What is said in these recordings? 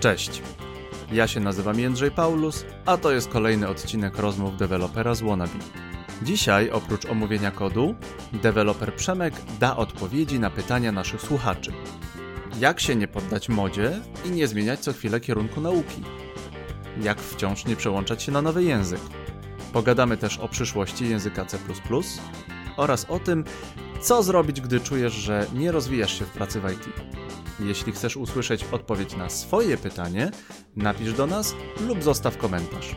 Cześć. Ja się nazywam Jędrzej Paulus, a to jest kolejny odcinek rozmów dewelopera z Wannabe. Dzisiaj, oprócz omówienia kodu, deweloper Przemek da odpowiedzi na pytania naszych słuchaczy. Jak się nie poddać modzie i nie zmieniać co chwilę kierunku nauki? Jak wciąż nie przełączać się na nowy język? Pogadamy też o przyszłości języka C++ oraz o tym, co zrobić, gdy czujesz, że nie rozwijasz się w pracy w IT. Jeśli chcesz usłyszeć odpowiedź na swoje pytanie, napisz do nas lub zostaw komentarz.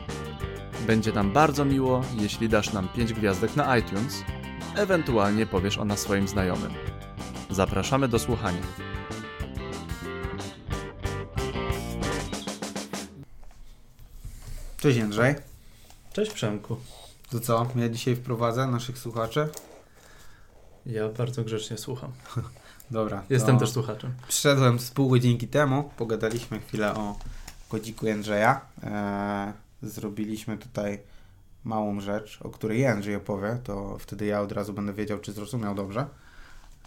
Będzie nam bardzo miło, jeśli dasz nam 5 gwiazdek na iTunes, ewentualnie powiesz o nas swoim znajomym. Zapraszamy do słuchania. Cześć Jędrzej. Cześć Przemku. To co? Ja dzisiaj wprowadzę naszych słuchaczy. Ja bardzo grzecznie słucham. Dobra. Jestem też słuchaczem. Przyszedłem z pół godzinki temu, pogadaliśmy chwilę o kodziku Jędrzeja. Eee, zrobiliśmy tutaj małą rzecz, o której Jędrzej opowie, to wtedy ja od razu będę wiedział, czy zrozumiał dobrze.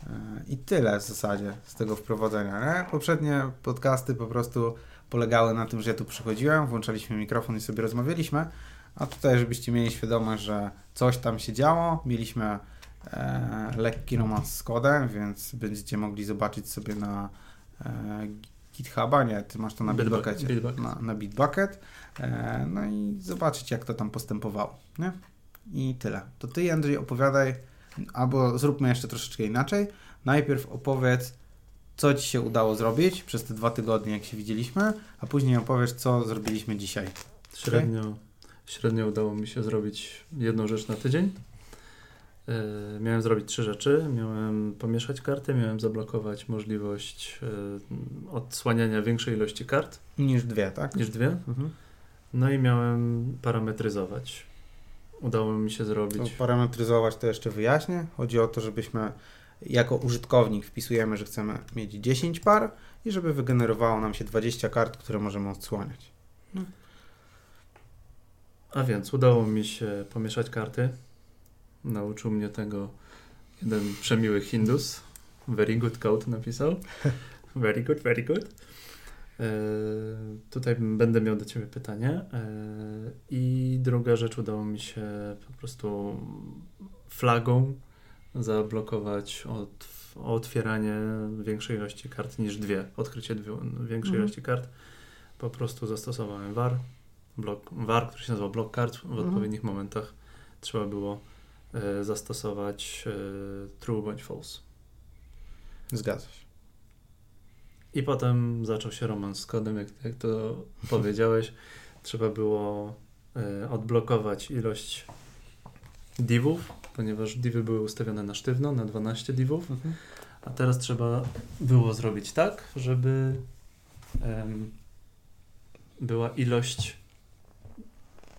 Eee, I tyle w zasadzie z tego wprowadzenia. Nie? Poprzednie podcasty po prostu polegały na tym, że ja tu przychodziłem, włączaliśmy mikrofon i sobie rozmawialiśmy, a tutaj, żebyście mieli świadomość, że coś tam się działo, mieliśmy e, lekki romans z kodem, więc będziecie mogli zobaczyć sobie na e, GitHuba, nie, ty masz to na Bitbucketie, Bitbucket. na, na Bitbucket, e, no i zobaczyć jak to tam postępowało, nie? I tyle. To ty, Andrzej, opowiadaj, albo zróbmy jeszcze troszeczkę inaczej. Najpierw opowiedz, co ci się udało zrobić przez te dwa tygodnie, jak się widzieliśmy, a później opowiesz, co zrobiliśmy dzisiaj. Średnio, średnio udało mi się zrobić jedną rzecz na tydzień. Yy, miałem zrobić trzy rzeczy. Miałem pomieszać karty, miałem zablokować możliwość yy, odsłaniania większej ilości kart Niż dwie, tak? niż dwie. Mhm. No i miałem parametryzować. Udało mi się To zrobić. parametryzować to jeszcze wyjaśnię. Chodzi o to, żebyśmy jako użytkownik wpisujemy, że chcemy mieć 10 par i żeby wygenerowało nam się 20 kart, które możemy odsłaniać. A więc udało mi się pomieszać karty. Nauczył mnie tego jeden przemiły Hindus. Very good code napisał. Very good, very good. E, tutaj będę miał do Ciebie pytanie. E, I druga rzecz, udało mi się po prostu flagą zablokować od, otwieranie większej ilości kart niż dwie. Odkrycie dwie, większej Mhm. ilości kart. Po prostu zastosowałem var blok, var, który się nazywa blok kart, w Mhm. odpowiednich momentach trzeba było zastosować e, true bądź false. Zgadza się. I potem zaczął się romans z kodem, jak, jak to powiedziałeś. Trzeba było e, odblokować ilość divów, ponieważ divy były ustawione na sztywno, na 12 divów, Mhm. a teraz trzeba było zrobić tak, żeby em, była ilość,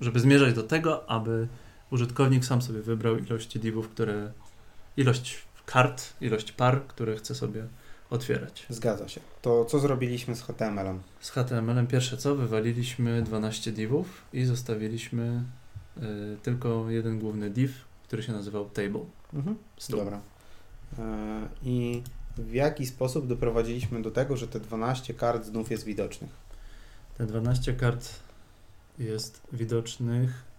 żeby zmierzać do tego, aby użytkownik sam sobie wybrał ilości divów, które, ilość kart, ilość par, które chce sobie otwierać. Zgadza się. To co zrobiliśmy z HTML-em? Z HTML-em pierwsze co, wywaliliśmy 12 divów i zostawiliśmy y, tylko jeden główny div, który się nazywał table. Mhm. Stół. Dobra. E, I w jaki sposób doprowadziliśmy do tego, że te 12 kart znów jest widocznych? Te 12 kart jest widocznych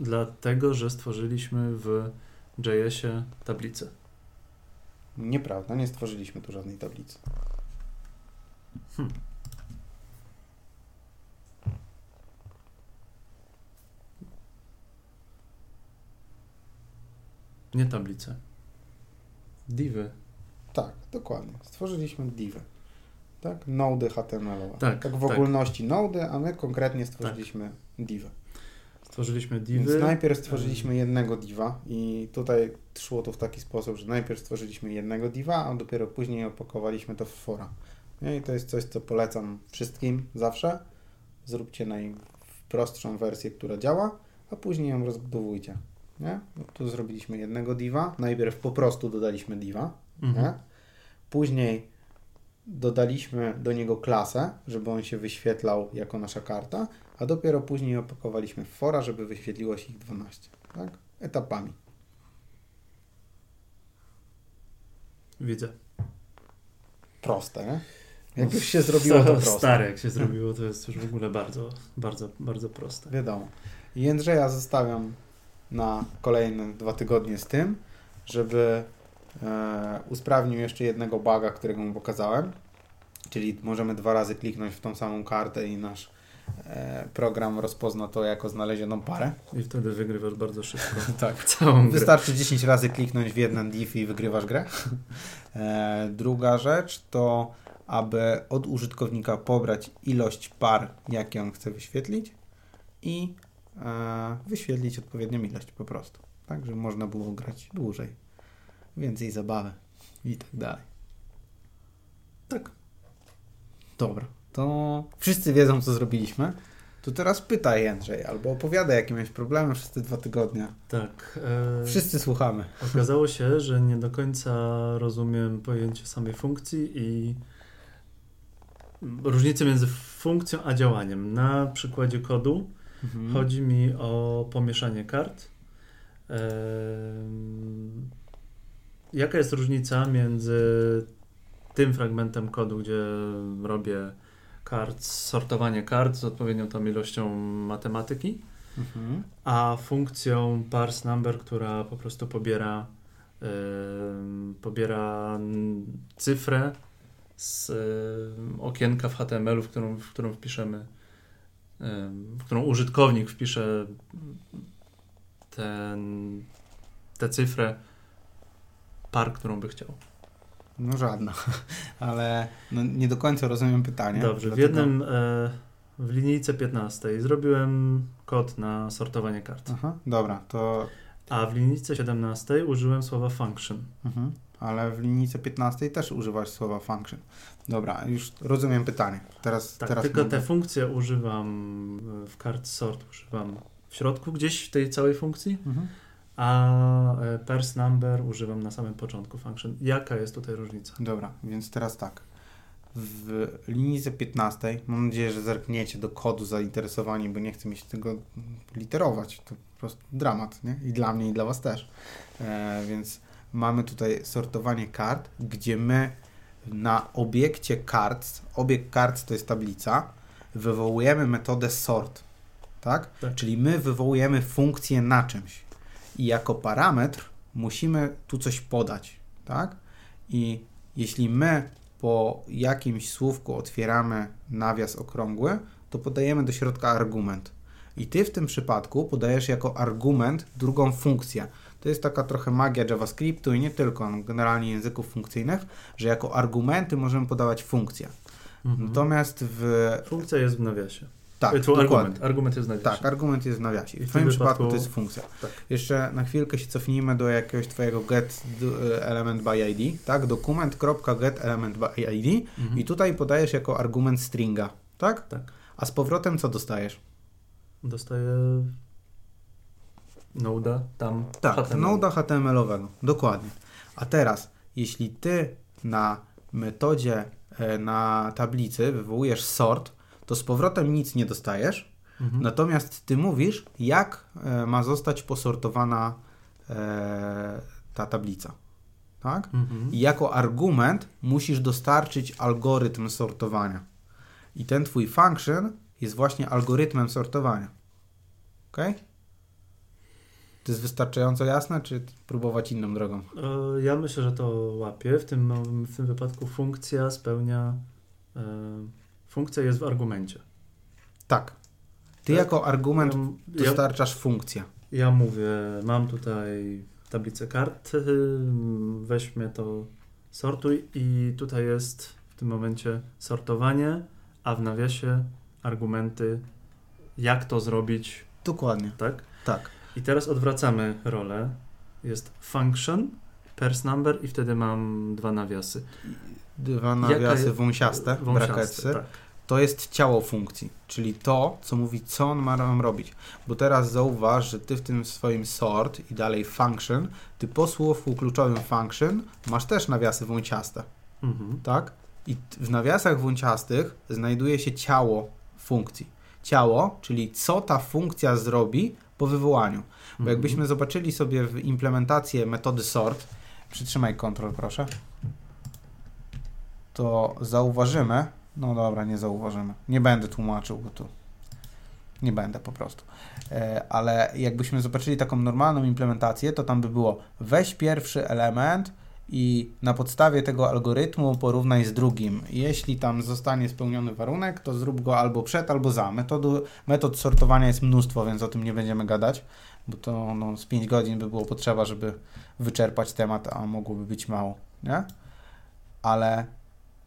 dlatego, że stworzyliśmy w JS-ie tablicę. Nieprawda, nie stworzyliśmy tu żadnej tablicy. Hmm. Nie tablicę. Divy. Tak, dokładnie. Stworzyliśmy divy. Tak? Nody HTML-owe. Tak, tak w tak. ogólności nody, a my konkretnie stworzyliśmy divy. Stworzyliśmy Więc divy. najpierw stworzyliśmy jednego diva i tutaj szło to w taki sposób, że najpierw stworzyliśmy jednego diva, a dopiero później opakowaliśmy to w fora. No i to jest coś, co polecam wszystkim zawsze. Zróbcie najprostszą wersję, która działa, a później ją rozbudowujcie. Nie? No tu zrobiliśmy jednego diva. Najpierw po prostu dodaliśmy diva. Mhm. Nie? Później dodaliśmy do niego klasę, żeby on się wyświetlał jako nasza karta, a dopiero później opakowaliśmy w fora, żeby wyświetliło się ich 12. Tak? Etapami. Widzę. Proste, nie? Jak już się zrobiło, to proste. Stare, jak się zrobiło, to jest już w ogóle bardzo, bardzo, bardzo proste. Wiadomo. Jędrzeja zostawiam na kolejne dwa tygodnie z tym, żeby e, usprawnił jeszcze jednego buga, którego mu pokazałem. Czyli możemy dwa razy kliknąć w tą samą kartę i nasz program rozpozna to jako znalezioną parę. I wtedy wygrywasz bardzo szybko tak. całą grę. Wystarczy 10 razy kliknąć w jeden div i wygrywasz grę. E, druga rzecz to, aby od użytkownika pobrać ilość par, jakie on chce wyświetlić i e, wyświetlić odpowiednią ilość po prostu. Tak, żeby można było grać dłużej, więcej zabawy i tak dalej. Tak. Dobra, to wszyscy wiedzą, co zrobiliśmy. To teraz pytaj Jędrzej, albo opowiadaj, jakie miałeś problemy przez te dwa tygodnie. Tak. E, Wszyscy słuchamy. Okazało się, że nie do końca rozumiem pojęcie samej funkcji i różnicę między funkcją a działaniem. Na przykładzie kodu Mhm. chodzi mi o pomieszanie kart. Em, Jaka jest różnica między tym fragmentem kodu, gdzie robię kart, sortowanie kart z odpowiednią tam ilością matematyki, Mhm. a funkcją parse number, która po prostu pobiera, em, pobiera cyfrę z okienka w HTML-u, w którą, w którą wpiszemy, em, w którą użytkownik wpisze ten, tę cyfrę par, którą by chciał. No żadna, ale no, nie do końca rozumiem pytanie. Dobrze, w dlatego- jednym, e, w linijce 15 zrobiłem kod na sortowanie kart, Aha, dobra, to... a w linijce 17 użyłem słowa function. Mhm. Ale w linijce 15 też używasz słowa function. Dobra, już rozumiem pytanie. Teraz, Tak, teraz tylko mogę- te funkcje używam e, w card sort, używam w środku gdzieś tej całej funkcji, Mhm. A e, parse number używam na samym początku function. Jaka jest tutaj różnica? Dobra, więc teraz tak. W linijce 15, mam nadzieję, że zerkniecie do kodu zainteresowani, bo nie chcę mieć tego literować. To po prostu dramat, nie? I dla mnie, i dla Was też. E, więc mamy tutaj sortowanie kart, gdzie my na obiekcie cards, obiekt cards to jest tablica, wywołujemy metodę sort, tak? Tak. Czyli my wywołujemy funkcję na czymś i jako parametr musimy tu coś podać, tak? I jeśli my po jakimś słówku otwieramy nawias okrągły, to podajemy do środka argument. I ty w tym przypadku podajesz jako argument drugą funkcję. To jest taka trochę magia JavaScriptu i nie tylko, no, generalnie języków funkcyjnych, że jako argumenty możemy podawać funkcje. Mhm. Natomiast w. Funkcja jest w nawiasie. Tak, E, dokładnie. argument. Argument jest w nawiasie. Tak, argument jest w nawiasie. W W twoim przypadku wypadku- to jest funkcja. Tak. Jeszcze na chwilkę się cofnijmy do jakiegoś twojego get d- element by id, tak? Dokument.get element by id Mhm. i tutaj podajesz jako argument stringa, tak? Tak. A z powrotem co dostajesz? Dostaję noda tam. Tak, HTML. noda HTML-owego, dokładnie. A teraz, jeśli ty na metodzie, e, na tablicy wywołujesz sort, to z powrotem nic nie dostajesz, Mhm. Natomiast ty mówisz, jak e, ma zostać posortowana e, ta tablica. Tak? Mhm. I jako argument musisz dostarczyć algorytm sortowania. I ten twój function jest właśnie algorytmem sortowania. Ok? To jest wystarczająco jasne, czy próbować inną drogą? E, Ja myślę, że to łapie. W tym, w tym wypadku funkcja spełnia. Funkcja jest w argumencie. Tak. Ty Tak. jako argument Ja, ja, dostarczasz funkcję. ja mówię, mam tutaj tablicę kart, y, weźmy to, sortuj i tutaj jest w tym momencie sortowanie, a w nawiasie argumenty, jak to zrobić, Dokładnie. tak? Tak. I teraz odwracamy rolę. Jest function, parse number i wtedy mam dwa nawiasy. Dwa Jaka nawiasy jest- wąsiaste, Wąsiaste, bracketsy. tak. To jest ciało funkcji, czyli to, co mówi, co on ma nam robić. Bo teraz zauważ, że ty w tym swoim sort i dalej function, ty po słówku kluczowym function masz też nawiasy wąciaste, Mhm. tak? I w nawiasach wąciastych znajduje się ciało funkcji. Ciało, czyli co ta funkcja zrobi po wywołaniu. Bo Mhm. jakbyśmy zobaczyli sobie w implementację metody sort, przytrzymaj kontrol proszę. to zauważymy, no dobra, nie zauważymy, nie będę tłumaczył, bo tu nie będę po prostu. E, ale jakbyśmy zobaczyli taką normalną implementację, to tam by było weź pierwszy element i na podstawie tego algorytmu porównaj z drugim. Jeśli tam zostanie spełniony warunek, to zrób go albo przed, albo za. Metodu, metod sortowania jest mnóstwo, więc o tym nie będziemy gadać, bo to no, z 5 godzin by było potrzeba, żeby wyczerpać temat, a mogłoby być mało, nie? Ale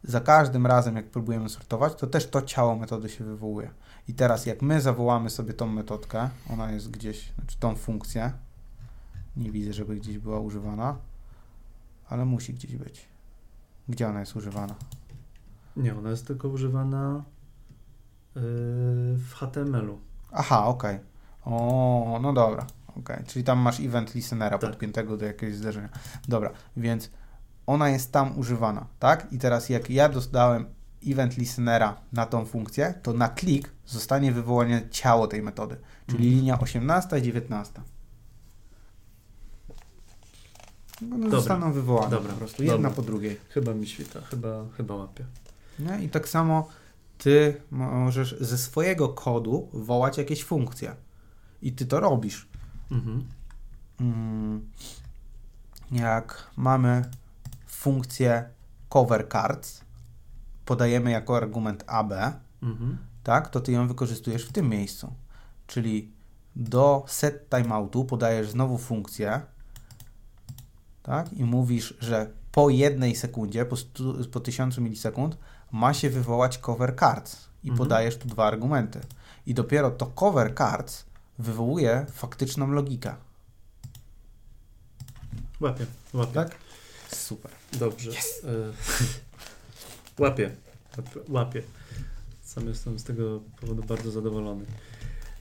za każdym razem, jak próbujemy sortować, to też to ciało metody się wywołuje. I teraz, jak my zawołamy sobie tą metodkę, ona jest gdzieś, znaczy tą funkcję, nie widzę, żeby gdzieś była używana, ale musi gdzieś być. Gdzie ona jest używana? Nie, ona jest tylko używana yy, w HTML-u. Aha, okej. O, no dobra. okej. Czyli tam masz event listenera Tak. podpiętego do jakiegoś zdarzenia. Dobra, więc ona jest tam używana, tak? I teraz jak ja dostałem event listenera na tą funkcję, to na klik zostanie wywołane ciało tej metody, czyli Mhm. linia 18 i 19. One Dobra. zostaną wywołane Dobra. po prostu, jedna Dobra. po drugiej. Chyba mi świta, chyba, chyba łapie. Nie? I tak samo ty możesz ze swojego kodu wołać jakieś funkcje. I ty to robisz. Mhm. Mm, Jak mamy funkcję cover cards, podajemy jako argument AB, Mhm. tak, to ty ją wykorzystujesz w tym miejscu. Czyli do set timeoutu podajesz znowu funkcję, tak, i mówisz, że po jednej sekundzie, po, stu, po 1000 milisekund, ma się wywołać cover cards i Mhm. podajesz tu dwa argumenty. I dopiero to cover cards wywołuje faktyczną logikę, Łapie, łapie. tak? Super. Dobrze. E, łapie, łapie. Sam jestem z tego powodu bardzo zadowolony.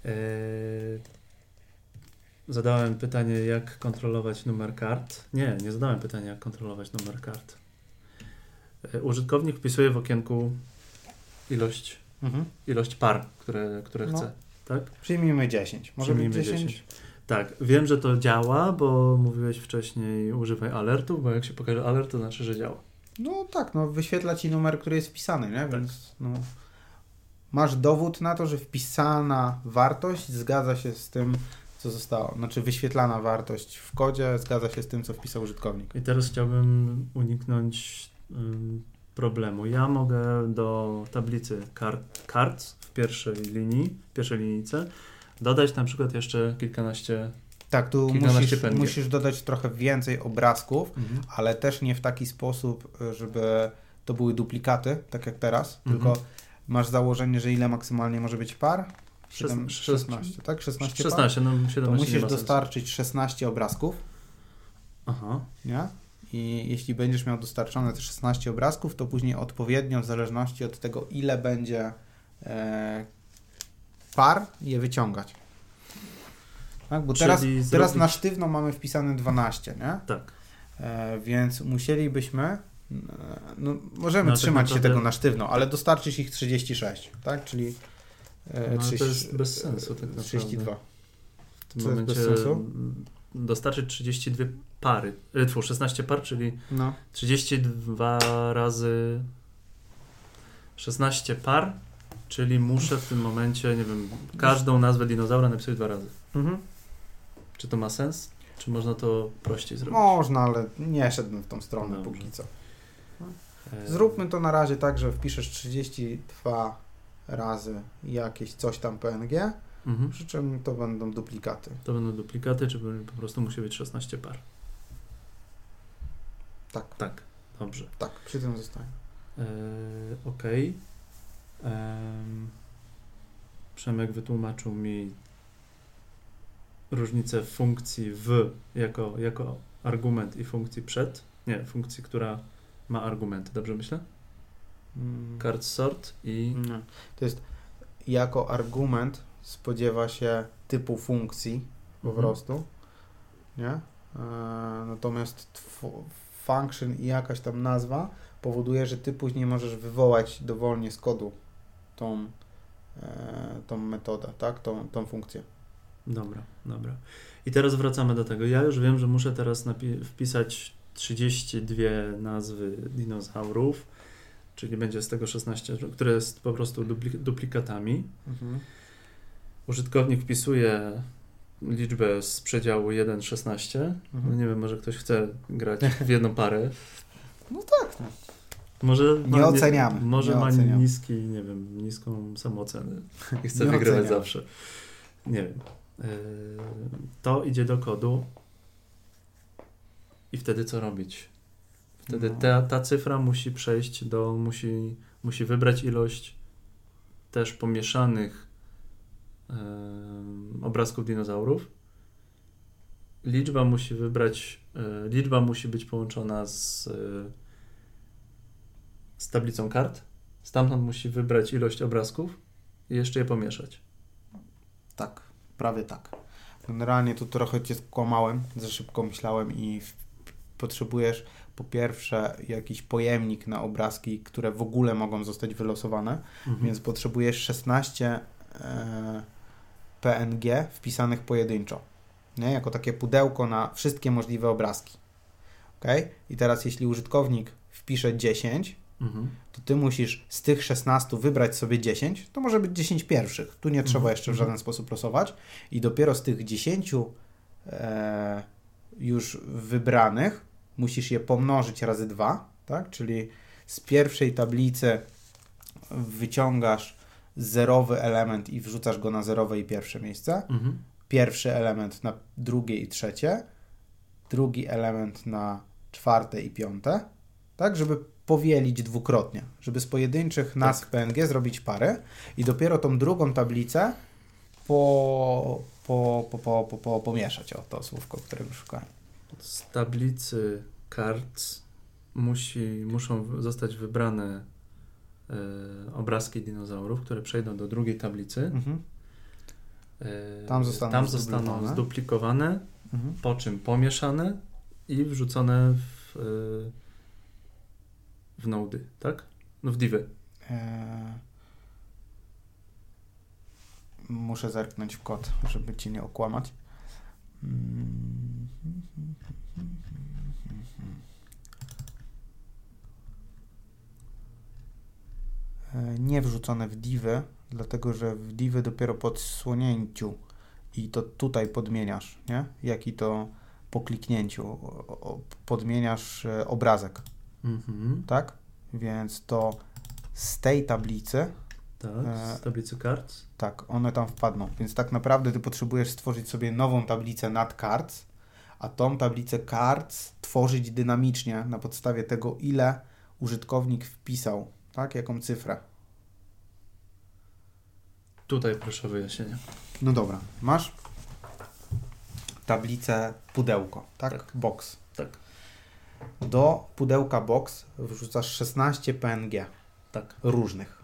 E, zadałem pytanie, jak kontrolować numer kart. Nie, nie zadałem pytania, jak kontrolować numer kart. E, użytkownik wpisuje w okienku ilość, Mhm. ilość par, które, które No. chce. Tak? Przyjmijmy 10. Może Przyjmijmy 10? 10. Tak, wiem, że to działa, bo mówiłeś wcześniej używaj alertu, bo jak się pokaże alert, to znaczy, że działa. No tak, no wyświetla ci numer, który jest wpisany, nie? Więc no, masz dowód na to, że wpisana wartość zgadza się z tym, co zostało. Znaczy wyświetlana wartość w kodzie zgadza się z tym, co wpisał użytkownik. I teraz chciałbym uniknąć ym, problemu. Ja mogę do tablicy kart, kart w pierwszej linii, w pierwszej linijce dodać na przykład jeszcze kilkanaście. Tak, tu musisz, musisz dodać trochę więcej obrazków, ale też nie w taki sposób, żeby to były duplikaty, tak jak teraz, Mhm. tylko masz założenie, że ile maksymalnie może być par? Siedem- Szes- 16, tak? 16 par? 16, no 17 To nie musisz dostarczyć 16 obrazków, Aha, nie? I jeśli będziesz miał dostarczone te 16 obrazków, to później odpowiednio, w zależności od tego, ile będzie e, par, je wyciągać. Tak? Bo teraz, Czyli teraz zrobić- na sztywno mamy wpisane 12, nie? tak. E, więc musielibyśmy, e, no, możemy No, tak trzymać się naprawdę- tego na sztywno, ale dostarczyć ich 36, tak? Czyli e, No, ale to 30 jest bez sensu tak naprawdę. 32. W tym Co momencie bez sensu? dostarczyć 32 pary, e, tfu, 16 par, czyli No. 32 razy 16 par, czyli muszę w tym momencie, nie wiem, każdą nazwę dinozaura napisać dwa razy. Mhm. Czy to ma sens? Czy można to prościej zrobić? Można, ale nie szedłbym w tą stronę Dobrze. póki co. E, Zróbmy to na razie tak, że wpiszesz 32 razy jakieś coś tam PNG, Mhm. przy czym to będą duplikaty. To będą duplikaty, czy po prostu musi być 16 par? Tak, Tak, dobrze. tak, przy tym zostanie. E, Okej. Em, Przemek wytłumaczył mi różnicę funkcji w jako, jako argument i funkcji przed. Nie, funkcji, która ma argumenty. Dobrze myślę? Mm. Card sort i... Nie. To jest jako argument spodziewa się typu funkcji po Mhm. prostu, nie? E, natomiast function i jakaś tam nazwa powoduje, że ty później możesz wywołać dowolnie z kodu tą, e, tą metodę, tak? Tą, tą funkcję. Dobra, dobra. I teraz wracamy do tego. Ja już wiem, że muszę teraz wpisać 32 nazwy dinozaurów czyli będzie z tego 16, które jest po prostu dupli duplikatami. Mhm. Użytkownik wpisuje liczbę z przedziału 1-16. No Mhm. nie wiem, może ktoś chce grać w jedną parę. No tak. No. Może Nie oceniamy, może nie ma oceniamy. niski, nie wiem, niską samoocenę i chce Nie wygrywać oceniamy. zawsze. Nie wiem. Yy, To idzie do kodu i wtedy co robić? Wtedy No. ta, ta cyfra musi przejść do, musi, musi wybrać ilość też pomieszanych obrazków dinozaurów. Liczba musi wybrać, yy, liczba musi być połączona z, yy, z tablicą kart. Stamtąd musi wybrać ilość obrazków i jeszcze je pomieszać. Tak, prawie tak. Generalnie tu trochę cię skłamałem, za szybko myślałem i potrzebujesz po pierwsze jakiś pojemnik na obrazki, które w ogóle mogą zostać wylosowane, Mhm. więc potrzebujesz 16 e, PNG wpisanych pojedynczo, nie? jako takie pudełko na wszystkie możliwe obrazki. ok? I teraz jeśli użytkownik wpisze 10, Mhm. to ty musisz z tych 16 wybrać sobie 10, to może być 10 pierwszych. Tu nie trzeba Mhm, jeszcze w mhm. żaden sposób losować. I dopiero z tych 10 e, już wybranych musisz je pomnożyć razy 2, tak? Czyli z pierwszej tablicy wyciągasz zerowy element i wrzucasz go na zerowe i pierwsze miejsce. Mhm. Pierwszy element na drugie i trzecie, drugi element na czwarte i piąte, tak, żeby powielić dwukrotnie, żeby z pojedynczych nazw PNG zrobić parę i dopiero tą drugą tablicę po, po, po, po, po, po, pomieszać. O, to słówko, którego szukałem. Z tablicy kart musi, muszą zostać wybrane e, obrazki dinozaurów, które przejdą do drugiej tablicy. Mhm. E, Tam zostaną tam zostaną zduplikowane. zduplikowane, Mhm. po czym pomieszane i wrzucone w, e, w nody, tak? No w divy. Eee, muszę zerknąć w kod, żeby ci nie okłamać. E, Nie wrzucone w divy, dlatego że w divy dopiero po odsłonięciu i to tutaj podmieniasz, nie? Jaki to po kliknięciu podmieniasz e, obrazek Mhm. tak? Więc to z tej tablicy, Tak, E, z tablicy kart. tak, one tam wpadną. Więc tak naprawdę ty potrzebujesz stworzyć sobie nową tablicę nad cards, a tą tablicę cards tworzyć dynamicznie na podstawie tego, ile użytkownik wpisał, tak? Jaką cyfrę. Tutaj proszę o wyjaśnienie. No dobra, masz tablicę pudełko, tak? Tak. Box. Do pudełka box wrzucasz 16 PNG Tak, różnych.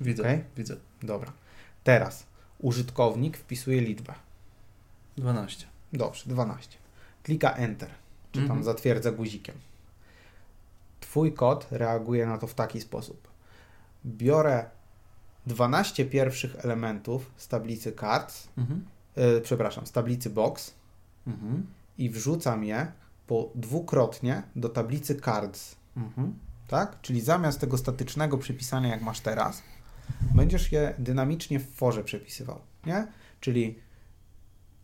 widzę, Okej. widzę. Dobra. Teraz użytkownik wpisuje liczbę. 12. Dobrze, 12. Klika Enter, czy tam Mhm. zatwierdza guzikiem. Twój kod reaguje na to w taki sposób. Biorę 12 pierwszych elementów z tablicy cards, Mhm. yy, przepraszam, z tablicy box Mhm. i wrzucam je po dwukrotnie do tablicy cards, Mhm. tak? Czyli zamiast tego statycznego przypisania, jak masz teraz, będziesz je dynamicznie w forze przepisywał, nie? Czyli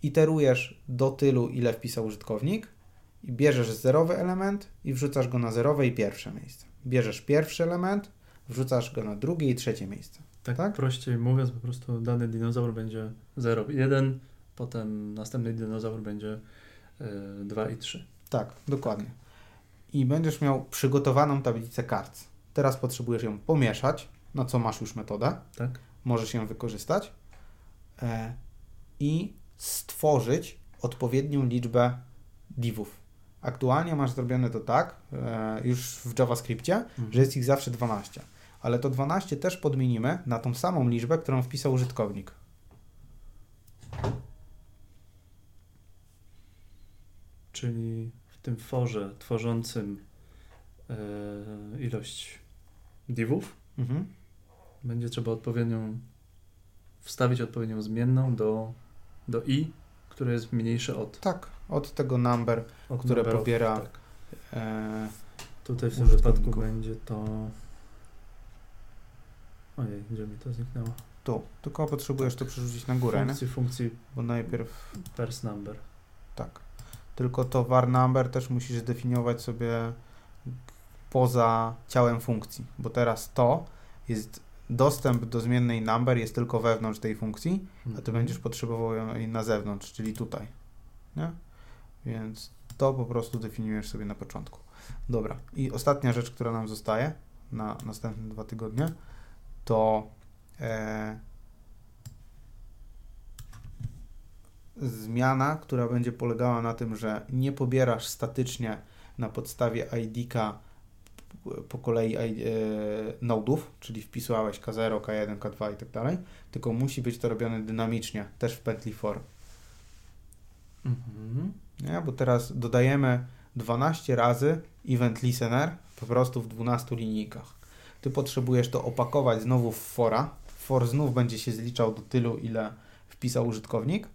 iterujesz do tylu, ile wpisał użytkownik i bierzesz zerowy element i wrzucasz go na zerowe i pierwsze miejsce. Bierzesz pierwszy element, wrzucasz go na drugie i trzecie miejsce. Tak, Tak? prościej mówiąc, po prostu dany dinozaur będzie 0 i 1, potem następny dinozaur będzie 2 i 3. Tak, dokładnie. I będziesz miał przygotowaną tablicę cards. Teraz potrzebujesz ją pomieszać, na co masz już metodę. Tak? możesz ją wykorzystać e, i stworzyć odpowiednią liczbę divów. Aktualnie masz zrobione to tak, e, już w JavaScriptie, Mhm. że jest ich zawsze 12. Ale to 12 też podmienimy na tą samą liczbę, którą wpisał użytkownik. Czyli tym forze tworzącym e, ilość divów Mhm. będzie trzeba odpowiednią wstawić odpowiednią zmienną do, do i, które jest mniejsze od, Tak, od tego number, od które number of, pobiera- Tak. e, Tutaj w tym wypadku będzie to Ojej, gdzie mi to zniknęło? Tu. Tylko potrzebujesz to przerzucić na górę, nie? Funkcji, funkcji Bo najpierw pers number. tak. Tylko to var number też musisz zdefiniować sobie poza ciałem funkcji, bo teraz to jest dostęp do zmiennej number jest tylko wewnątrz tej funkcji, a ty Mhm. będziesz potrzebował jej na zewnątrz, czyli tutaj. Nie? Więc to po prostu definiujesz sobie na początku. Dobra. I ostatnia rzecz, która nam zostaje na następne dwa tygodnie, to e, zmiana, która będzie polegała na tym, że nie pobierasz statycznie na podstawie ID-ka po kolei e, nodów, czyli wpisałeś K0, K1, K2 i tak dalej, tylko musi być to robione dynamicznie, też w pętli for. Mhm. Nie? Bo teraz dodajemy 12 razy event listener po prostu w 12 linijkach. Ty potrzebujesz to opakować znowu w fora. For znów będzie się zliczał do tylu, ile wpisał użytkownik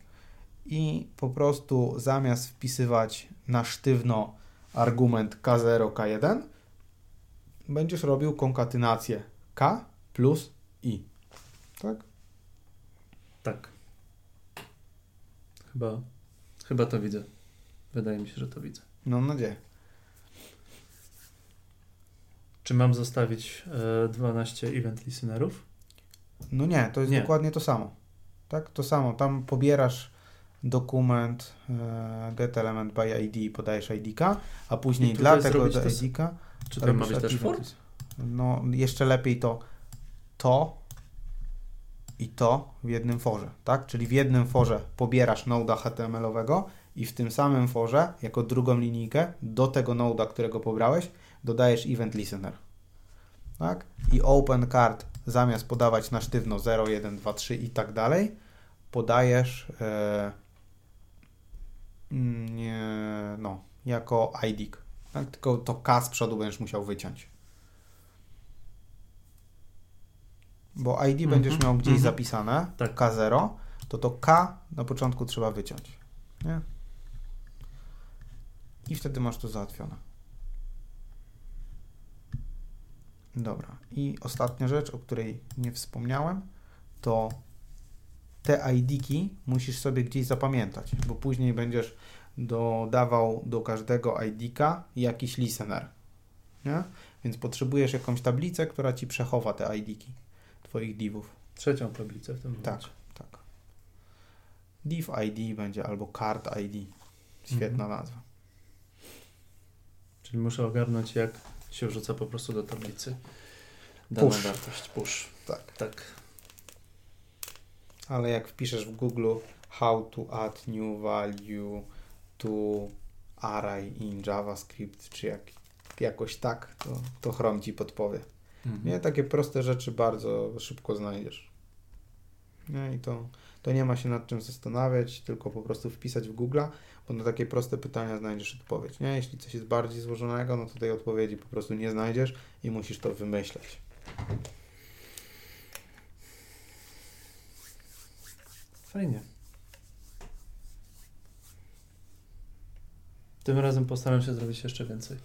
i po prostu zamiast wpisywać na sztywno argument K0, K1 będziesz robił konkatynację K plus I. Tak? Tak. Chyba, chyba to widzę. Wydaje mi się, że to widzę. No mam nadzieję. Czy mam zostawić e, 12 event listenerów? No nie, to jest Nie. dokładnie to samo. Tak, to samo. Tam pobierasz dokument e, get element by ID, podajesz ID-ka, a później dla tego ID-ka Czy to ma być też for? activity. No jeszcze lepiej to to i to w jednym forze, tak? Czyli w jednym forze pobierasz noda HTML-owego i w tym samym forze, jako drugą linijkę, do tego noda, którego pobrałeś, dodajesz event listener. Tak? I open card zamiast podawać na sztywno 0, 1, 2, 3 i tak dalej, podajesz nie, no, jako ID. Tak? Tylko to K z przodu będziesz musiał wyciąć. Bo ID Mhm, będziesz miał gdzieś mhm. zapisane, Tak. K0, to to K na początku trzeba wyciąć. Nie? I wtedy masz to załatwione. Dobra. I ostatnia rzecz, o której nie wspomniałem, to te ID-ki musisz sobie gdzieś zapamiętać, bo później będziesz dodawał do każdego ID-ka jakiś listener. Nie? Więc potrzebujesz jakąś tablicę, która ci przechowa te ID-ki twoich divów. Trzecią tablicę w tym Tak. momencie. Tak. Div ID będzie albo card ID. Świetna Mhm. nazwa. Czyli muszę ogarnąć, jak się wrzuca po prostu do tablicy daną Push. wartość. Push. Tak. Tak. Ale jak wpiszesz w Google how to add new value to array in JavaScript, czy jak, jakoś tak, to, to Chrome ci podpowie. Mhm. Nie, takie proste rzeczy bardzo szybko znajdziesz. Nie, i to, to nie ma się nad czym zastanawiać, tylko po prostu wpisać w Google, bo na takie proste pytania znajdziesz odpowiedź. Nie? Jeśli coś jest bardziej złożonego, no to tej odpowiedzi po prostu nie znajdziesz i musisz to wymyśleć. Fajnie. Tym razem postaram się zrobić jeszcze więcej.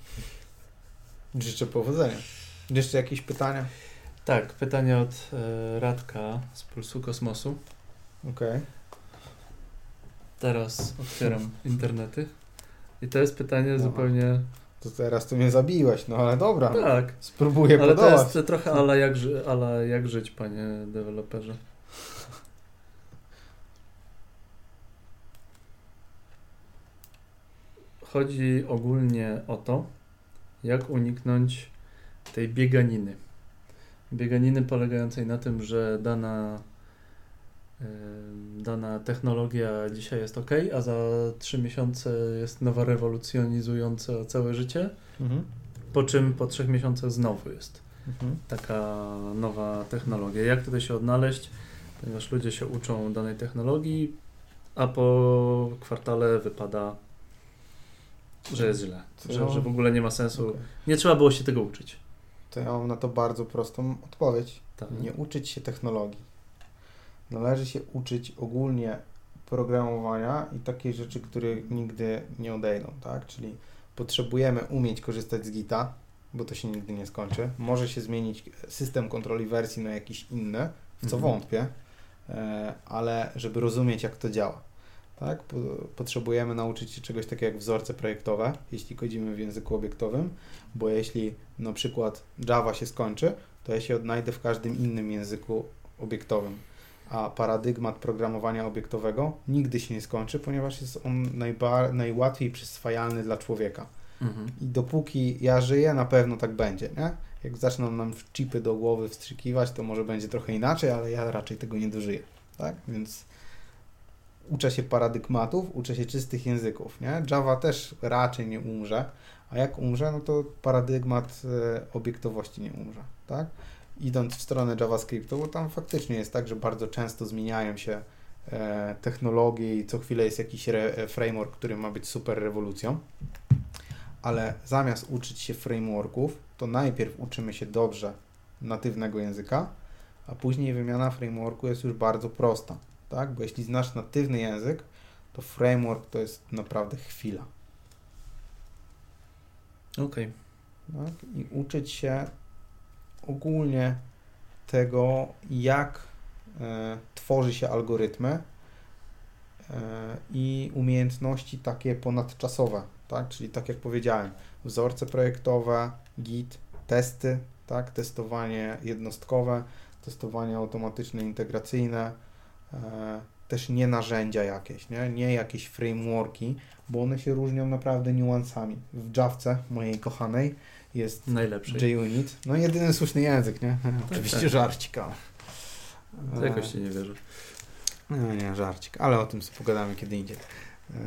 Życzę powodzenia. Jeszcze jakieś pytania? Tak, pytanie od e, Radka z Pulsu Kosmosu. Okej. Teraz otwieram internety. I to jest pytanie Dobra. zupełnie. To teraz tu mnie zabiłeś, no ale dobra. Tak, Spróbuję ale to podołać. jest trochę ala jak, ży, ala jak żyć, panie deweloperze. Chodzi ogólnie o to, jak uniknąć tej bieganiny. Bieganiny polegającej na tym, że dana, dana technologia dzisiaj jest ok, a za 3 miesiące jest nowa rewolucjonizująca całe życie, Mhm. po czym po 3 miesiącach znowu jest Mhm. taka nowa technologia. Jak tutaj się odnaleźć, ponieważ ludzie się uczą danej technologii, a po kwartale wypada, że jest źle, Co? że, że w ogóle nie ma sensu. Okej. Nie trzeba było się tego uczyć. To ja mam na to bardzo prostą odpowiedź. Tak. Nie uczyć się technologii. Należy się uczyć ogólnie programowania i takie rzeczy, które nigdy nie odejdą, tak? Czyli potrzebujemy umieć korzystać z Gita, bo to się nigdy nie skończy. Może się zmienić system kontroli wersji na jakiś inny, w co Mhm. wątpię, e, ale żeby rozumieć, jak to działa. Tak? Po- Potrzebujemy nauczyć się czegoś takiego jak wzorce projektowe, jeśli kodzimy w języku obiektowym, bo jeśli na przykład Java się skończy, to ja się odnajdę w każdym innym języku obiektowym. A paradygmat programowania obiektowego nigdy się nie skończy, ponieważ jest on najba- najłatwiej przyswajalny dla człowieka. Mhm. I dopóki ja żyję, na pewno tak będzie, nie? Jak zaczną nam chipy do głowy wstrzykiwać, to może będzie trochę inaczej, ale ja raczej tego nie dożyję, tak? Więc uczę się paradygmatów, uczę się czystych języków, nie? Java też raczej nie umrze, a jak umrze, no to paradygmat e, obiektowości nie umrze, tak? Idąc w stronę JavaScriptu, bo tam faktycznie jest tak, że bardzo często zmieniają się e, technologie i co chwilę jest jakiś e, framework, który ma być super rewolucją ale zamiast uczyć się frameworków, to najpierw uczymy się dobrze natywnego języka, a później wymiana frameworku jest już bardzo prosta, tak? Bo jeśli znasz natywny język, to framework to jest naprawdę chwila, Okej. tak? I uczyć się ogólnie tego, jak e, tworzy się algorytmy e, i umiejętności takie ponadczasowe, tak? Czyli tak jak powiedziałem, wzorce projektowe, Git, testy, tak? Testowanie jednostkowe, testowanie automatyczne, integracyjne, też nie narzędzia jakieś, nie? nie jakieś frameworki, bo one się różnią naprawdę niuansami. W Javce, mojej kochanej, jest Najlepszy. JUnit, no jedyny słuszny język, nie? Oczywiście tak. żarcik, ale... To Jakoś ci nie wierzę. No nie, żarcik, ale o tym sobie pogadamy kiedy indziej. E,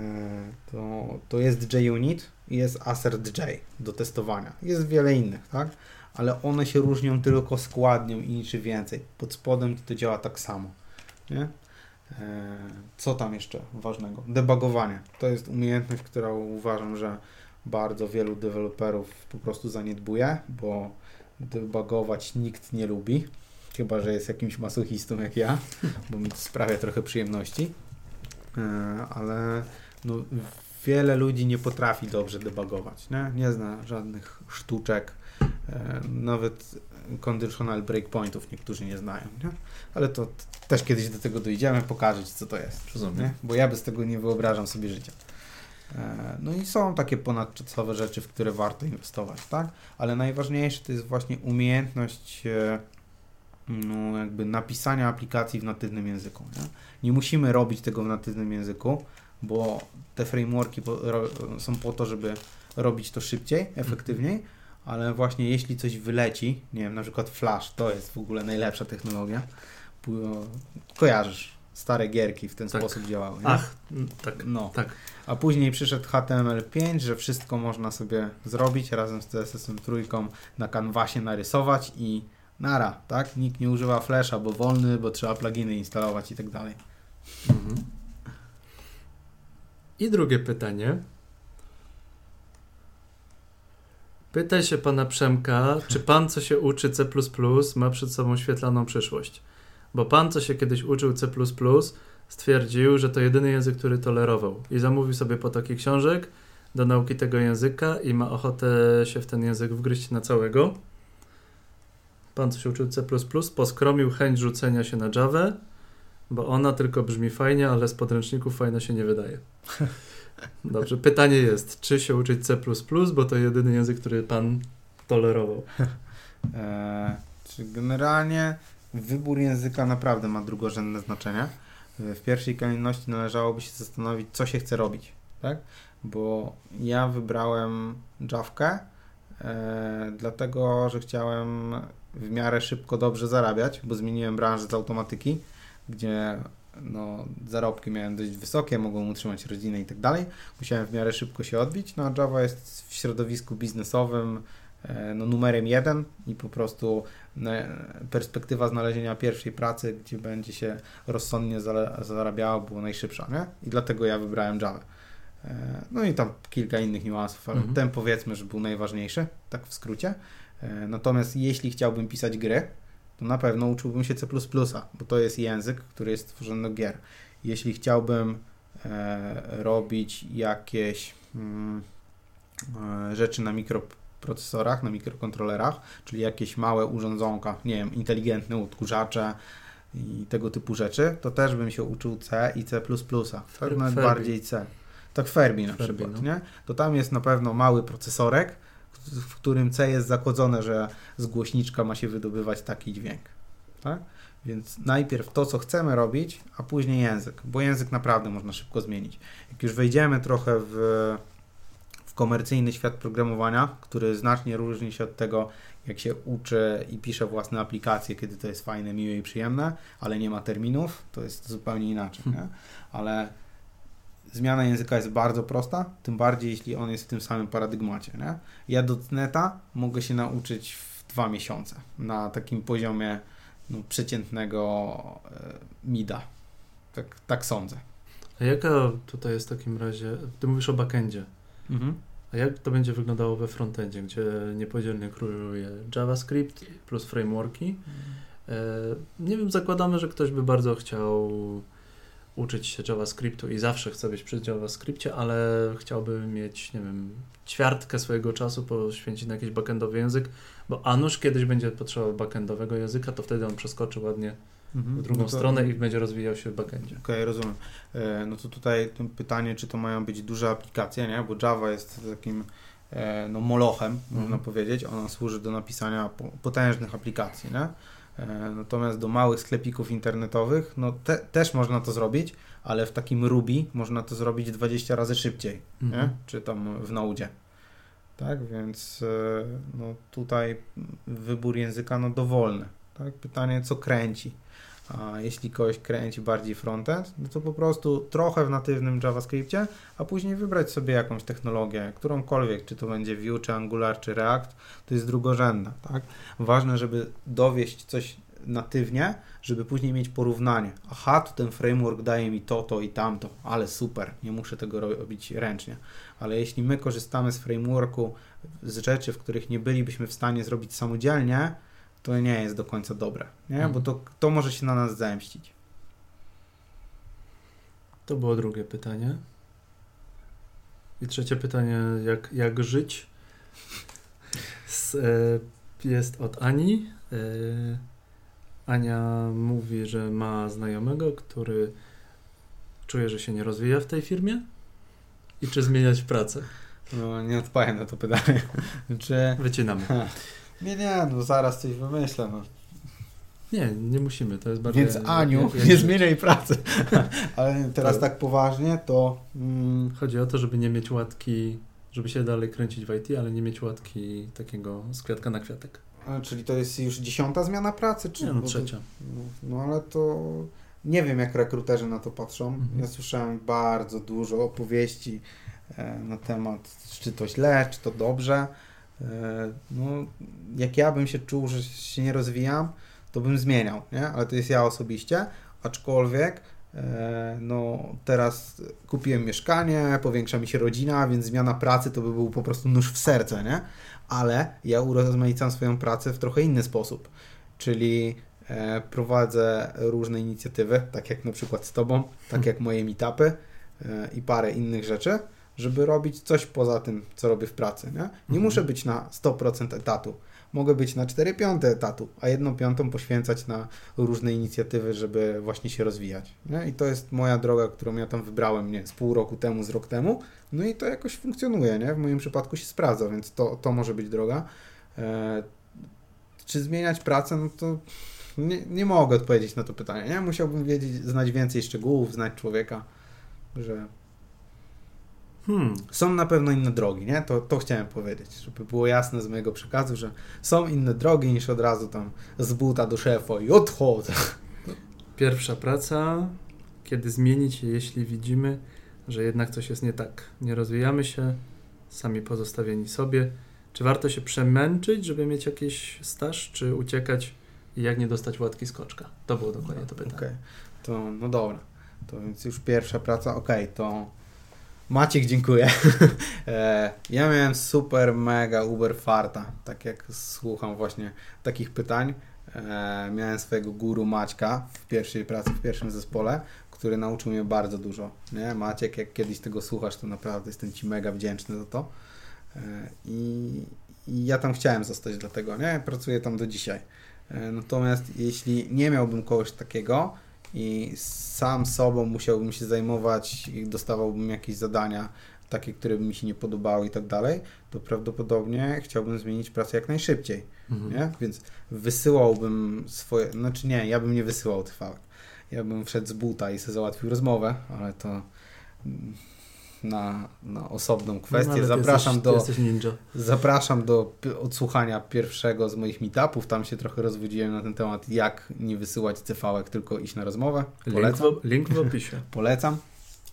To, to jest JUnit i jest AssertJ do testowania. Jest wiele innych, tak? Ale one się różnią tylko składnią i niczym więcej. Pod spodem to działa tak samo, nie? E, Co tam jeszcze ważnego? Debugowanie. To jest umiejętność, którą uważam, że bardzo wielu deweloperów po prostu zaniedbuje, bo debugować nikt nie lubi. Chyba, że jest jakimś masochistą jak ja, bo mi to sprawia trochę przyjemności. E, Ale no, wiele ludzi nie potrafi dobrze debugować. Nie, nie zna żadnych sztuczek. E, Nawet conditional breakpointów niektórzy nie znają. Nie? Ale to też kiedyś do tego dojdziemy, pokażę Ci, co to jest. Rozumiem. Nie? Bo ja bez tego nie wyobrażam sobie życia. E, No i są takie ponadczasowe rzeczy, w które warto inwestować, tak? Ale najważniejsze to jest właśnie umiejętność e, no, jakby napisania aplikacji w natywnym języku. Nie? nie musimy robić tego w natywnym języku, bo te frameworki po, ro, są po to, żeby robić to szybciej, efektywniej, ale właśnie jeśli coś wyleci, nie wiem, na przykład Flash, to jest w ogóle najlepsza technologia, bo kojarzysz, stare gierki w ten Tak. sposób działały. Nie? Ach, m, tak. No. Tak. A później przyszedł HTML5, że wszystko można sobie zrobić razem z CSS-em trójką na kanwasie narysować i nara, tak? Nikt nie używa Flasha, bo wolny, bo trzeba pluginy instalować i tak dalej. Mhm. I drugie pytanie. Pytaj się pana Przemka, czy pan, co się uczy C, ma przed sobą świetlaną przyszłość. Bo pan, co się kiedyś uczył C, stwierdził, że to jedyny język, który tolerował i zamówił sobie potoki książek do nauki tego języka i ma ochotę się w ten język wgryźć na całego. Pan, co się uczył C, poskromił chęć rzucenia się na Javę, bo ona tylko brzmi fajnie, ale z podręczników fajna się nie wydaje. Dobrze, pytanie jest, czy się uczyć C, bo to jedyny język, który pan tolerował. Eee, czy generalnie wybór języka naprawdę ma drugorzędne znaczenie. W pierwszej kolejności należałoby się zastanowić, co się chce robić, tak? Bo ja wybrałem Javkę, e, dlatego, że chciałem w miarę szybko dobrze zarabiać, bo zmieniłem branżę z automatyki, gdzie no, zarobki miałem dość wysokie, mogłem utrzymać rodzinę i tak dalej. Musiałem w miarę szybko się odbić, no a Java jest w środowisku biznesowym e, no, numerem jeden i po prostu e, perspektywa znalezienia pierwszej pracy, gdzie będzie się rozsądnie zarabiało, było najszybsza, nie? I dlatego ja wybrałem Java. E, No i tam kilka innych niuansów, ale Mhm. ten powiedzmy, że był najważniejszy, tak w skrócie. Natomiast jeśli chciałbym pisać gry, to na pewno uczyłbym się C++, bo to jest język, który jest stworzony do gier. Jeśli chciałbym e, robić jakieś mm, e, rzeczy na procesorach, na mikrokontrolerach, czyli jakieś małe urządzonka, nie wiem, inteligentne odkurzacze i tego typu rzeczy, to też bym się uczył C i C++, tak nawet bardziej C. Tak Fermi na przykład, no. nie? To tam jest na pewno mały procesorek, w którym C jest zakodzone, że z głośniczka ma się wydobywać taki dźwięk, tak? Więc najpierw to, co chcemy robić, a później język, bo język naprawdę można szybko zmienić. Jak już wejdziemy trochę w, w komercyjny świat programowania, który znacznie różni się od tego, jak się uczy i pisze własne aplikacje, kiedy to jest fajne, miłe i przyjemne, ale nie ma terminów, to jest zupełnie inaczej. Nie? Ale zmiana języka jest bardzo prosta, tym bardziej jeśli on jest w tym samym paradygmacie. Nie? Ja do Neta mogę się nauczyć w dwa miesiące na takim poziomie no, przeciętnego e, mida. Tak, tak sądzę. A jaka tutaj jest w takim razie, ty mówisz o backendzie, Mhm. a jak to będzie wyglądało we frontendzie, gdzie niepodzielnie króluje JavaScript plus frameworki? E, Nie wiem, zakładamy, że ktoś by bardzo chciał uczyć się JavaScriptu i zawsze chce być przy JavaScriptie, ale chciałby mieć, nie wiem, ćwiartkę swojego czasu poświęcić na jakiś backendowy język, bo a nuż kiedyś będzie potrzebował backendowego języka, to wtedy on przeskoczy ładnie Mhm. w drugą No to- stronę i będzie rozwijał się w backendzie. Okej, rozumiem. E, No to tutaj pytanie, czy to mają być duże aplikacje, nie? Bo Java jest takim e, no, molochem, można Mhm. powiedzieć. Ona służy do napisania po- potężnych aplikacji, nie? E, Natomiast do małych sklepików internetowych, no te, też można to zrobić, ale w takim Ruby można to zrobić 20 razy szybciej? Mhm. Czy tam w Node. Tak, więc e, no tutaj wybór języka no dowolny. Tak? Pytanie, co kręci. A jeśli kogoś kręci bardziej frontend, no to po prostu trochę w natywnym JavaScriptie, a później wybrać sobie jakąś technologię, którąkolwiek, czy to będzie Vue, czy Angular, czy React, to jest drugorzędna, tak? Ważne, żeby dowieść coś natywnie, żeby później mieć porównanie. Aha, to ten framework daje mi to, to i tamto, ale super, nie muszę tego robić ręcznie. Ale jeśli my korzystamy z frameworku z rzeczy, w których nie bylibyśmy w stanie zrobić samodzielnie, to nie jest do końca dobre, nie? Mhm. bo to, to może się na nas zemścić. To było drugie pytanie. I trzecie pytanie, jak, jak żyć? Z, e, jest od Ani. E, Ania mówi, że ma znajomego, który czuje, że się nie rozwija w tej firmie. I czy zmieniać pracę? No, nie odpowiem na to pytanie. Czy... Wycinamy. Nie, nie, no zaraz coś wymyślę. No. Nie, nie musimy. To jest bardzo. Więc Aniu, nie zmieniaj pracy. Ale teraz tak poważnie, to mm, Chodzi o to, żeby nie mieć łatki, żeby się dalej kręcić w IT, ale nie mieć łatki takiego z kwiatka na kwiatek. a, czyli to jest już dziesiąta zmiana pracy? Czy Nie, no to- trzecia. No, no ale to nie wiem, jak rekruterzy na to patrzą. Mhm. Ja słyszałem bardzo dużo opowieści e, na temat, czy to źle, czy to dobrze. E, no, jak ja bym się czuł, że się nie rozwijam, to bym zmieniał, nie? Ale to jest ja osobiście, aczkolwiek e, no teraz kupiłem mieszkanie, powiększa mi się rodzina, więc zmiana pracy to by był po prostu nóż w serce, nie? Ale ja urozmaicam swoją pracę w trochę inny sposób, czyli e, prowadzę różne inicjatywy, tak jak na przykład z Tobą, tak jak moje meetupy i parę innych rzeczy, żeby robić coś poza tym, co robię w pracy. Nie, nie Mhm. muszę być na 100% etatu. Mogę być na 4 piąte etatu, a jedną piątą poświęcać na różne inicjatywy, żeby właśnie się rozwijać. Nie? I to jest moja droga, którą ja tam wybrałem nie, z pół roku temu, z rok temu. No i to jakoś funkcjonuje, nie? W moim przypadku się sprawdza, więc to, to może być droga. E, czy zmieniać pracę? No to nie, nie mogę odpowiedzieć na to pytanie. Nie? Musiałbym wiedzieć, znać więcej szczegółów, znać człowieka, że Hmm. są na pewno inne drogi, nie? To, to chciałem powiedzieć, żeby było jasne z mojego przekazu, że są inne drogi niż od razu tam z buta do szefa i odchodzę. Pierwsza praca, kiedy zmienić je, jeśli widzimy, że jednak coś jest nie tak. Nie rozwijamy się, sami pozostawieni sobie. Czy warto się przemęczyć, żeby mieć jakiś staż, czy uciekać i jak nie dostać łatki skoczka? To było dokładnie to pytanie. Okej, to no dobra. To więc już pierwsza praca, okej, to Maciek, dziękuję. E, ja miałem super, mega, uber farta, tak jak słucham właśnie takich pytań. E, miałem swojego guru Maćka w pierwszej pracy, w pierwszym zespole, który nauczył mnie bardzo dużo. Nie? Maciek, jak kiedyś tego słuchasz, to naprawdę jestem Ci mega wdzięczny za to. E, I i ja tam chciałem zostać dlatego, nie? Pracuję tam do dzisiaj. Natomiast jeśli nie miałbym kogoś takiego i sam sobą musiałbym się zajmować i dostawałbym jakieś zadania, takie, które by mi się nie podobały i tak dalej, to prawdopodobnie chciałbym zmienić pracę jak najszybciej. Mhm. Nie? Więc wysyłałbym swoje, znaczy nie, ja bym nie wysyłał trwałek. Ja bym wszedł z buta i sobie załatwił rozmowę, ale to na, na osobną kwestię. No, zapraszam, jesteś, do, zapraszam do odsłuchania pierwszego z moich meetupów. Tam się trochę rozwodziłem na ten temat, jak nie wysyłać cv tylko iść na rozmowę. Polecam. Link w, link w opisie. Polecam.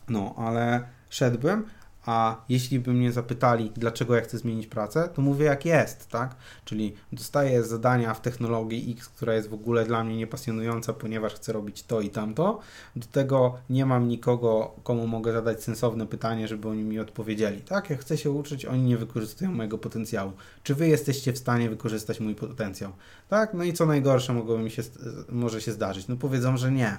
No, ale szedłem, a jeśli by mnie zapytali, dlaczego ja chcę zmienić pracę, to mówię jak jest, tak? Czyli dostaję zadania w technologii X, która jest w ogóle dla mnie niepasjonująca, ponieważ chcę robić to i tamto. Do tego nie mam nikogo, komu mogę zadać sensowne pytanie, żeby oni mi odpowiedzieli. Tak, jak chcę się uczyć, oni nie wykorzystują mojego potencjału. Czy wy jesteście w stanie wykorzystać mój potencjał? Tak, no i co najgorsze mogłoby mi się, może się zdarzyć? No powiedzą, że nie.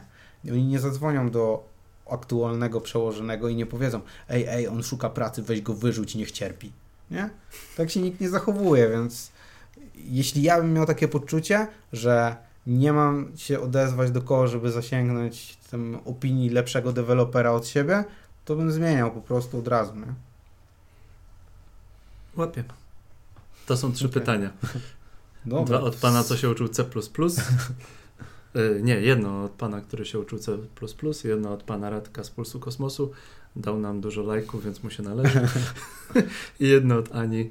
Oni nie zadzwonią do aktualnego przełożonego i nie powiedzą, ej, ej, on szuka pracy, weź go wyrzuć, niech cierpi. Nie? Tak się nikt nie zachowuje, więc jeśli ja bym miał takie poczucie, że nie mam się odezwać do kogo, żeby zasięgnąć tym opinii lepszego dewelopera od siebie, to bym zmieniał po prostu od razu. Nie? Łapię. To są trzy okay. pytania. Dobra. Dwa od pana, co się uczył C++, nie, jedno od pana, który się uczył C++, jedno od pana Radka z Pulsu Kosmosu. Dał nam dużo lajków, więc mu się należy. I jedno od Ani.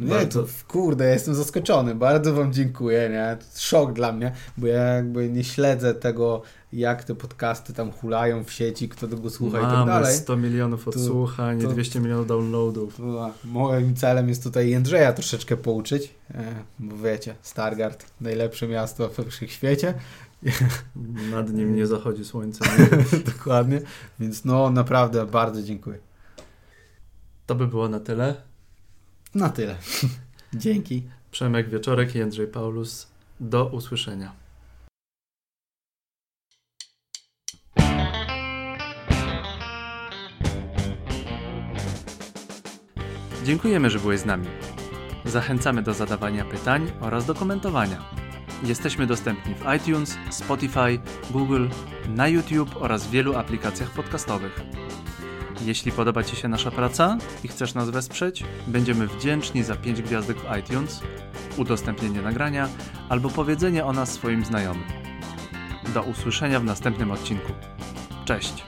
Nie, bardzo... to kurde, ja jestem zaskoczony. Bardzo wam dziękuję, nie? Szok dla mnie, bo ja jakby nie śledzę tego, jak te podcasty tam hulają w sieci, kto tego słucha Mamy i tak dalej. 100 milionów odsłuchań, to, 200 milionów downloadów. To, moim celem jest tutaj Jędrzeja troszeczkę pouczyć, e, bo wiecie, Stargard, najlepsze miasto w świecie. Nad nim nie zachodzi słońce. Dokładnie, więc no naprawdę bardzo dziękuję. To by było na tyle. Na tyle. Dzięki. Przemek Wieczorek i Jędrzej Paulus. Do usłyszenia. Dziękujemy, że byłeś z nami. Zachęcamy do zadawania pytań oraz do komentowania. Jesteśmy dostępni w iTunes, Spotify, Google, na YouTube oraz w wielu aplikacjach podcastowych. Jeśli podoba Ci się nasza praca i chcesz nas wesprzeć, będziemy wdzięczni za 5 gwiazdek w iTunes, udostępnienie nagrania albo powiedzenie o nas swoim znajomym. Do usłyszenia w następnym odcinku. Cześć!